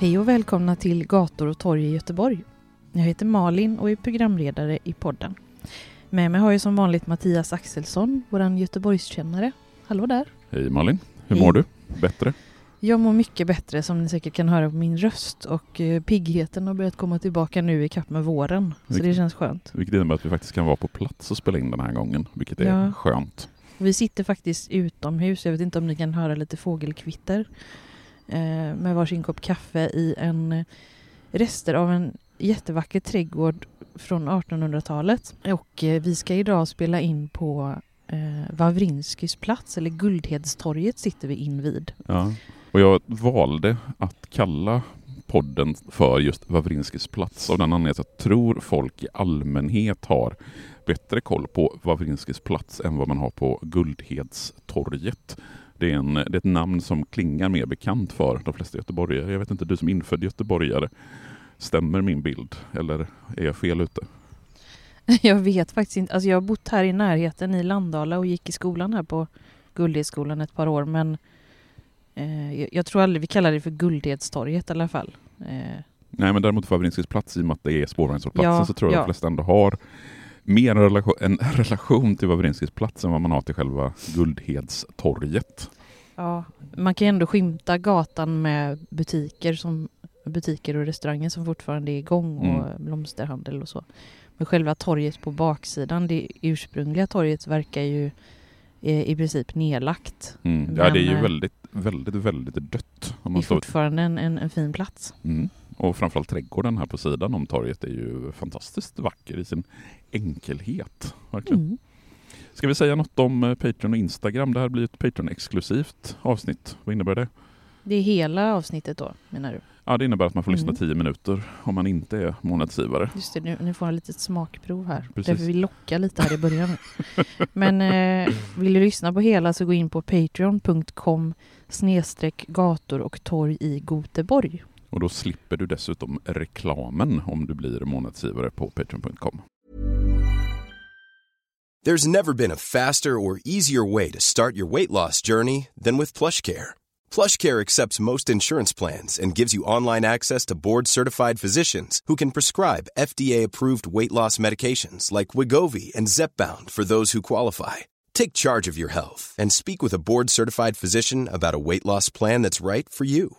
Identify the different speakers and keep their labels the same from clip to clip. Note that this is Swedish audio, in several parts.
Speaker 1: Hej och välkomna till Gator och torg i Göteborg. Jag heter Malin och är programledare i podden. Med mig har jag som vanligt Mattias Axelsson, våran Göteborgskännare. Hallå där!
Speaker 2: Hej Malin, hur
Speaker 1: Hej.
Speaker 2: mår du? Bättre?
Speaker 1: Jag mår mycket bättre som ni säkert kan höra på min röst och eh, piggheten har börjat komma tillbaka nu i kapp med våren. Så det
Speaker 2: Vilket-
Speaker 1: känns skönt.
Speaker 2: Vilket innebär att vi faktiskt kan vara på plats och spela in den här gången, vilket är
Speaker 1: Ja.
Speaker 2: skönt.
Speaker 1: Vi sitter faktiskt utomhus, jag vet inte om ni kan höra lite fågelkvitter. Eh, med varsin kopp kaffe i en eh, rester av en jättevacker trädgård från 1800-talet. Och eh, vi ska idag spela in på eh, Wawrinskys plats, eller Guldhedstorget sitter vi invid.
Speaker 2: Ja. Och jag valde att kalla podden för just Wawrinskys plats av den anledningen att jag tror folk i allmänhet har bättre koll på Wawrinskys plats än vad man har på Guldhedstorget. Det är, en, det är ett namn som klingar mer bekant för de flesta göteborgare. Jag vet inte, du som infödd göteborgare, stämmer min bild eller är jag fel ute?
Speaker 1: Jag vet faktiskt inte, alltså jag har bott här i närheten i Landala och gick i skolan här på Guldhedsskolan ett par år men eh, jag, tror aldrig vi kallar det för Guldhedstorget i alla fall. Eh,
Speaker 2: Nej, men däremot Wawrinskys plats, i och med att det är spårvagnshållplatsen,
Speaker 1: Ja,
Speaker 2: så tror jag
Speaker 1: ja.
Speaker 2: de flesta ändå har mer en relation, en relation till Wawrinskys plats än vad man har till själva Guldhedstorget.
Speaker 1: Ja, man kan ju ändå skymta gatan med butiker, som, butiker och restauranger som fortfarande är igång och
Speaker 2: Mm.
Speaker 1: blomsterhandel och så. Men själva torget på baksidan, det ursprungliga torget verkar ju eh, i princip nedlagt.
Speaker 2: Mm. Ja, det är ju
Speaker 1: eh,
Speaker 2: väldigt, väldigt, väldigt dött. Om
Speaker 1: Det är fortfarande en, en, en fin plats.
Speaker 2: mm. Och framförallt trädgården här på sidan om torget är ju fantastiskt vacker i sin enkelhet. Verkligen.
Speaker 1: Mm.
Speaker 2: Ska vi säga något om eh, Patreon och Instagram? Det här blir ett Patreon-exklusivt avsnitt. Vad innebär det?
Speaker 1: Det är hela avsnittet då, menar du?
Speaker 2: Ja, det innebär att man får lyssna
Speaker 1: Mm.
Speaker 2: 10 minuter om man inte är månadsgivare.
Speaker 1: Just det, nu, nu får ett litet smakprov här.
Speaker 2: Precis.
Speaker 1: Därför vi lockar lite här i början. Men eh, vill du lyssna på hela så gå in på patreon.com snedstreck gator och torg i Goteborg.
Speaker 2: Och då slipper du dessutom reklamen om du blir månadsgivare på patreon.com.
Speaker 3: There's never been a faster or easier way to start your weight loss journey than with PlushCare. PlushCare accepts most insurance plans and gives you online access to board-certified physicians who can prescribe FDA-approved weight loss medications like Wigovi and Zepbound for those who qualify. Take charge of your health and speak with a board-certified physician about a weight loss plan that's right for you.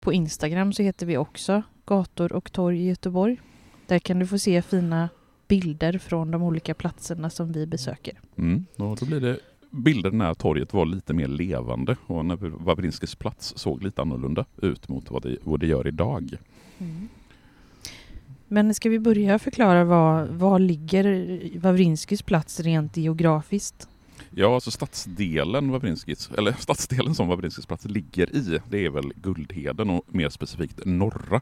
Speaker 1: På Instagram så heter vi också Gator och torg i Göteborg. Där kan du få se fina bilder från de olika platserna som vi besöker.
Speaker 2: Mm. Och då blir det bilder när torget var lite mer levande och när Wawrinskys plats såg lite annorlunda ut mot vad det, vad det gör idag.
Speaker 1: Men ska vi börja förklara var, var ligger Wawrinskis plats rent geografiskt?
Speaker 2: Ja, alltså stadsdelen, Wawrinskis, eller stadsdelen som Wawrinskis plats ligger i, det är väl Guldheden och mer specifikt norra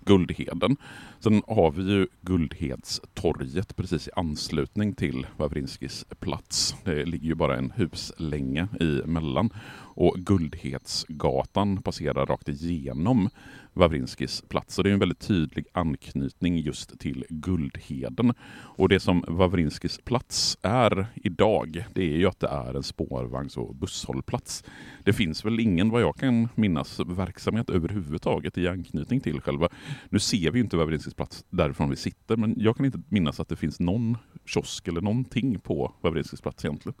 Speaker 2: Guldheden. Sen har vi ju Guldhedstorget precis i anslutning till Wawrinskis plats. Det ligger ju bara en huslänga emellan och Guldhedsgatan passerar rakt igenom Wawrinskis plats. Så det är en väldigt tydlig anknytning just till Guldheden. Och det som Wawrinskis plats är idag, det är ju att det är en spårvagns och busshållplats. Det finns väl ingen, vad jag kan minnas, verksamhet överhuvudtaget i anknytning till själva. Nu ser vi inte Wawrinskis plats därifrån vi sitter, men jag kan inte minnas att det finns någon kiosk eller någonting på Wawrinskis plats egentligen.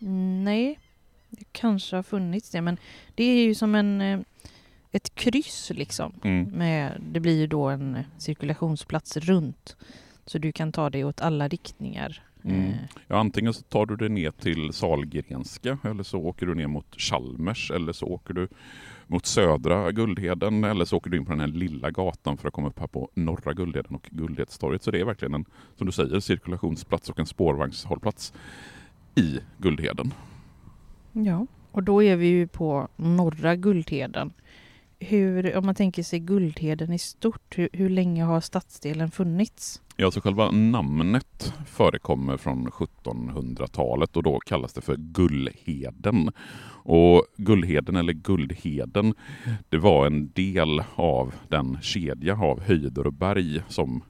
Speaker 1: Mm, nej, det kanske har funnits det, men det är ju som en eh, ett kryss liksom.
Speaker 2: Mm.
Speaker 1: Med, det blir ju då en cirkulationsplats runt. Så du kan ta dig åt alla riktningar.
Speaker 2: Mm.
Speaker 1: Eh,
Speaker 2: Ja, antingen så tar du dig ner till Salgrenska eller så åker du ner mot Chalmers eller så åker du mot södra Guldheden eller så åker du in på den här lilla gatan för att komma upp här på norra Guldheden och Guldhedstorget. Så det är verkligen en, som du säger, cirkulationsplats och en spårvagnshållplats i Guldheden.
Speaker 1: Ja, och då är vi ju på norra Guldheden. Hur, om man tänker sig Guldheden i stort, hur, hur länge har stadsdelen funnits?
Speaker 2: Ja, så själva namnet förekommer från 1700-talet och då kallas det för Gullheden. Och Gullheden eller Guldheden, det var en del av den kedja av höjder och berg som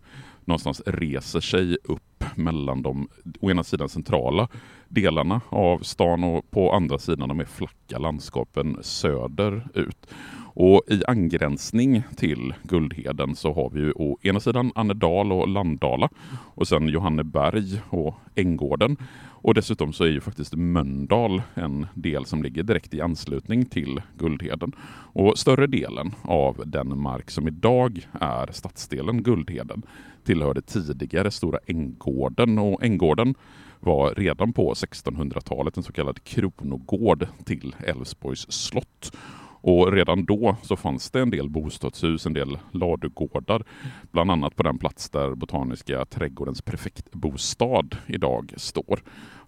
Speaker 2: någonstans reser sig upp mellan de å ena sidan centrala delarna av stan och på andra sidan de mer flacka landskapen söderut. Och i angränsning till Guldheden så har vi ju å ena sidan Annedal och Landala och sen Johanneberg och Änggården. Och dessutom så är ju faktiskt Mölndal en del som ligger direkt i anslutning till Guldheden. Och större delen av den mark som idag är stadsdelen Guldheden tillhörde tidigare Stora Änggården och Änggården var redan på 1600-talet en så kallad kronogård till Älvsborgs slott. Och redan då så fanns det en del bostadshus, en del ladugårdar, bland annat på den plats där Botaniska trädgårdens prefektbostad idag står.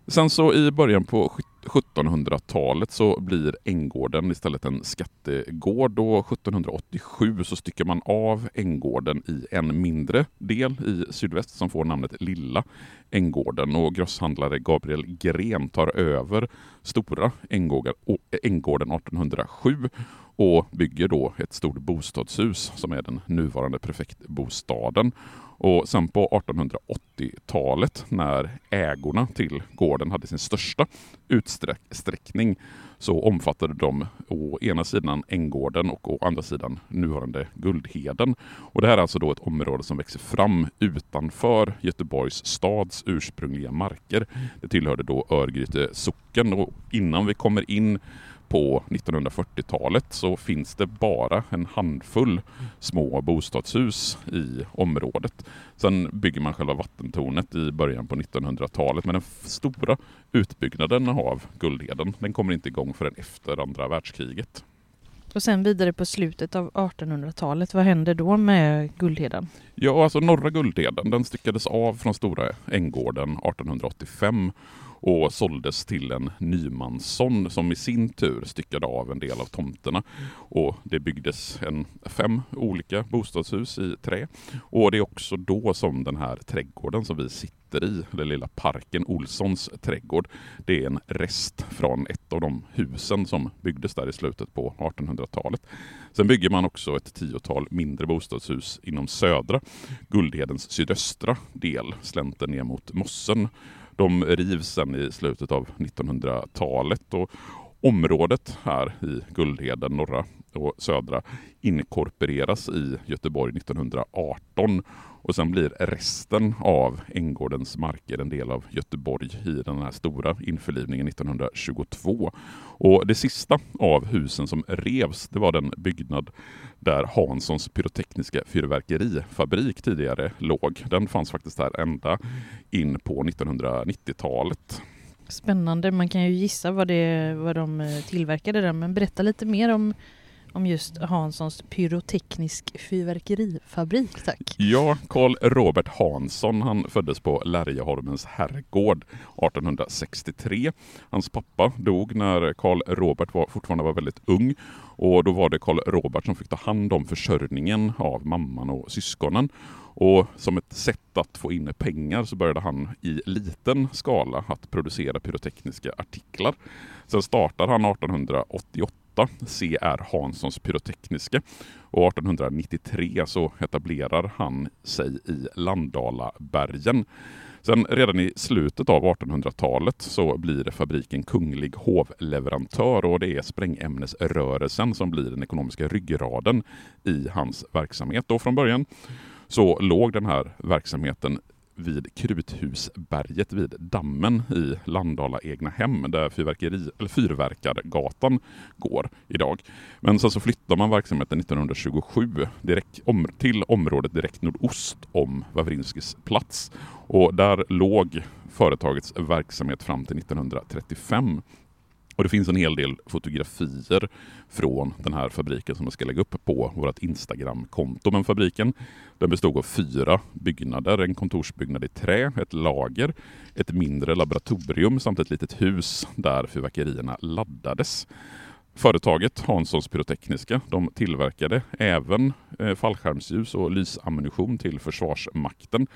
Speaker 2: Sen så i början på 1700-talet så blir Änggården istället en skattegård och 1787 så styckar man av Änggården i en mindre del i sydväst som får namnet Lilla Änggården och grosshandlare Gabriel Gren tar över Stora Änggården 1807 och bygger då ett stort bostadshus som är den nuvarande prefektbostaden. Och sen på 1880-talet när ägorna till gården hade sin största utsträckning så omfattade de å ena sidan Änggården och å andra sidan nuvarande Guldheden. Och det här är alltså då ett område som växer fram utanför Göteborgs stads ursprungliga marker. Det tillhörde då Örgryte socken och innan vi kommer in på 1940-talet så finns det bara en handfull små bostadshus i området. Sen bygger man själva vattentornet i början på 1900-talet men den stora utbyggnaden av Guldheden den kommer inte igång förrän efter andra världskriget.
Speaker 1: Och sen vidare på slutet av 1800-talet, vad hände då med Guldheden?
Speaker 2: Ja, alltså norra Guldheden den styckades av från Stora Änggården 1885 och såldes till en Nymansson som i sin tur styckade av en del av tomterna. Och det byggdes en, fem olika bostadshus i trä. Och det är också då som den här trädgården som vi sitter i, den lilla parken Olssons trädgård, det är en rest från ett av de husen som byggdes där i slutet på 1800-talet. Sen bygger man också ett tiotal mindre bostadshus inom södra Guldhedens sydöstra del, slänten ner mot Mossen. De rivs sen i slutet av 1900-talet och området här i Guldheden, norra och södra, inkorporeras i Göteborg 1918 och sen blir resten av Änggårdens marker en del av Göteborg i den här stora införlivningen 1922. Och det sista av husen som revs, det var den byggnad där Hanssons pyrotekniska fyrverkerifabrik tidigare låg. Den fanns faktiskt här ända in på 1990-talet.
Speaker 1: Spännande, man kan ju gissa vad, det, vad de eh, tillverkade där, men berätta lite mer om, om just Hanssons pyroteknisk fyrverkerifabrik, tack.
Speaker 2: Ja, Karl Robert Hansson han föddes på Lärjeholmens herrgård 1863. Hans pappa dog när Karl Robert var, fortfarande var väldigt ung och då var det Karl Robert som fick ta hand om försörjningen av mamman och syskonen. Och som ett sätt att få in pengar så började han i liten skala att producera pyrotekniska artiklar. Sen startar han 1888 CR Hanssons pyrotekniska och 1893 så etablerar han sig i Landalabergen. Sen redan i slutet av 1800-talet så blir fabriken kunglig hovleverantör och det är sprängämnesrörelsen som blir den ekonomiska ryggraden i hans verksamhet. Och från början så låg den här verksamheten vid Kruthusberget vid dammen i Landala egna hem där fyrverkeri, eller Fyrverkargatan går idag. Men sen så flyttar man verksamheten 1927 direkt om, till området direkt nordost om Wawrinskis plats. Och där låg företagets verksamhet fram till 1935. Och det finns en hel del fotografier från den här fabriken som jag ska lägga upp på vårt Instagram-konto. Men fabriken den bestod av fyra byggnader. En kontorsbyggnad i trä, ett lager, ett mindre laboratorium samt ett litet hus där fyrverkerierna laddades. Företaget Hanssons Pyrotekniska de tillverkade även eh, fallskärmsljus och lysammunition till Försvarsmakten.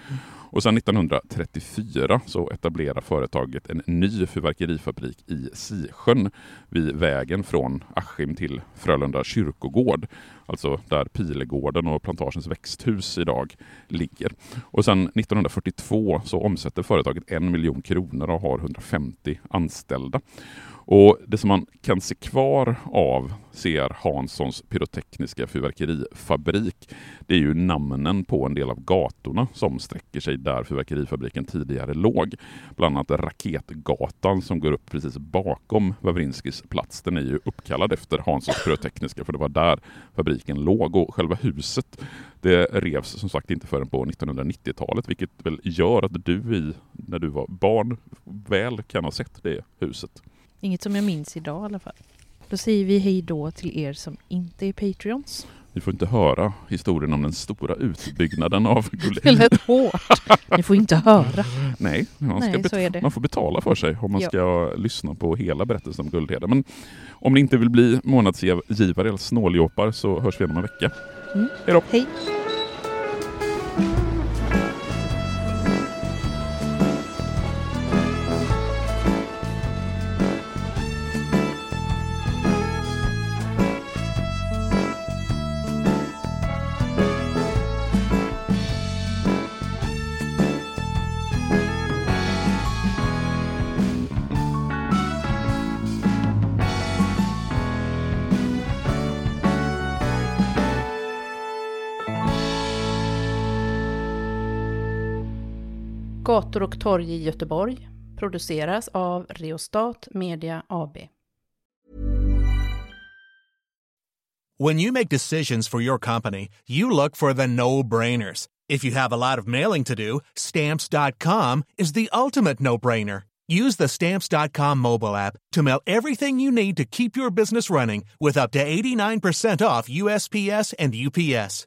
Speaker 2: Och sedan 1934 så etablerar företaget en ny fyrverkerifabrik i Sisjön vid vägen från Askim till Frölunda kyrkogård. Alltså där Pilegården och Plantagens växthus idag ligger. Och sedan 1942 så omsätter företaget en miljon kronor och har 150 anställda. Och Det som man kan se kvar av CR Hanssons pyrotekniska fyrverkerifabrik, det är ju namnen på en del av gatorna som sträcker sig där fyrverkerifabriken tidigare låg. Bland annat Raketgatan som går upp precis bakom Wawrinskis plats. Den är ju uppkallad efter Hanssons pyrotekniska för det var där fabriken låg och själva huset det revs som sagt inte förrän på 1990-talet vilket väl gör att du i, när du var barn väl kan ha sett det huset.
Speaker 1: Inget som jag minns idag i alla fall. Då säger vi hej då till er som inte är Patreons.
Speaker 2: Ni får inte höra historien om den stora utbyggnaden av
Speaker 1: Gullheden. Det lät hårt. Ni får inte höra.
Speaker 2: Nej, man, ska Nej, man får betala för sig om man ja. ska lyssna på hela berättelsen om Guldheden. Men om ni inte vill bli månadsgivare eller snåljåpar så hörs vi om en vecka. Mm. Hej då!
Speaker 1: Hej. Gator och torg i Göteborg produceras av Reostat Media AB.
Speaker 4: When you make decisions for your company, you look for the no-brainers. If you have a lot of mailing to do, stamps.com is the ultimate no-brainer. Use the stamps.com mobile app to mail everything you need to keep your business running with up to 89% off USPS and UPS.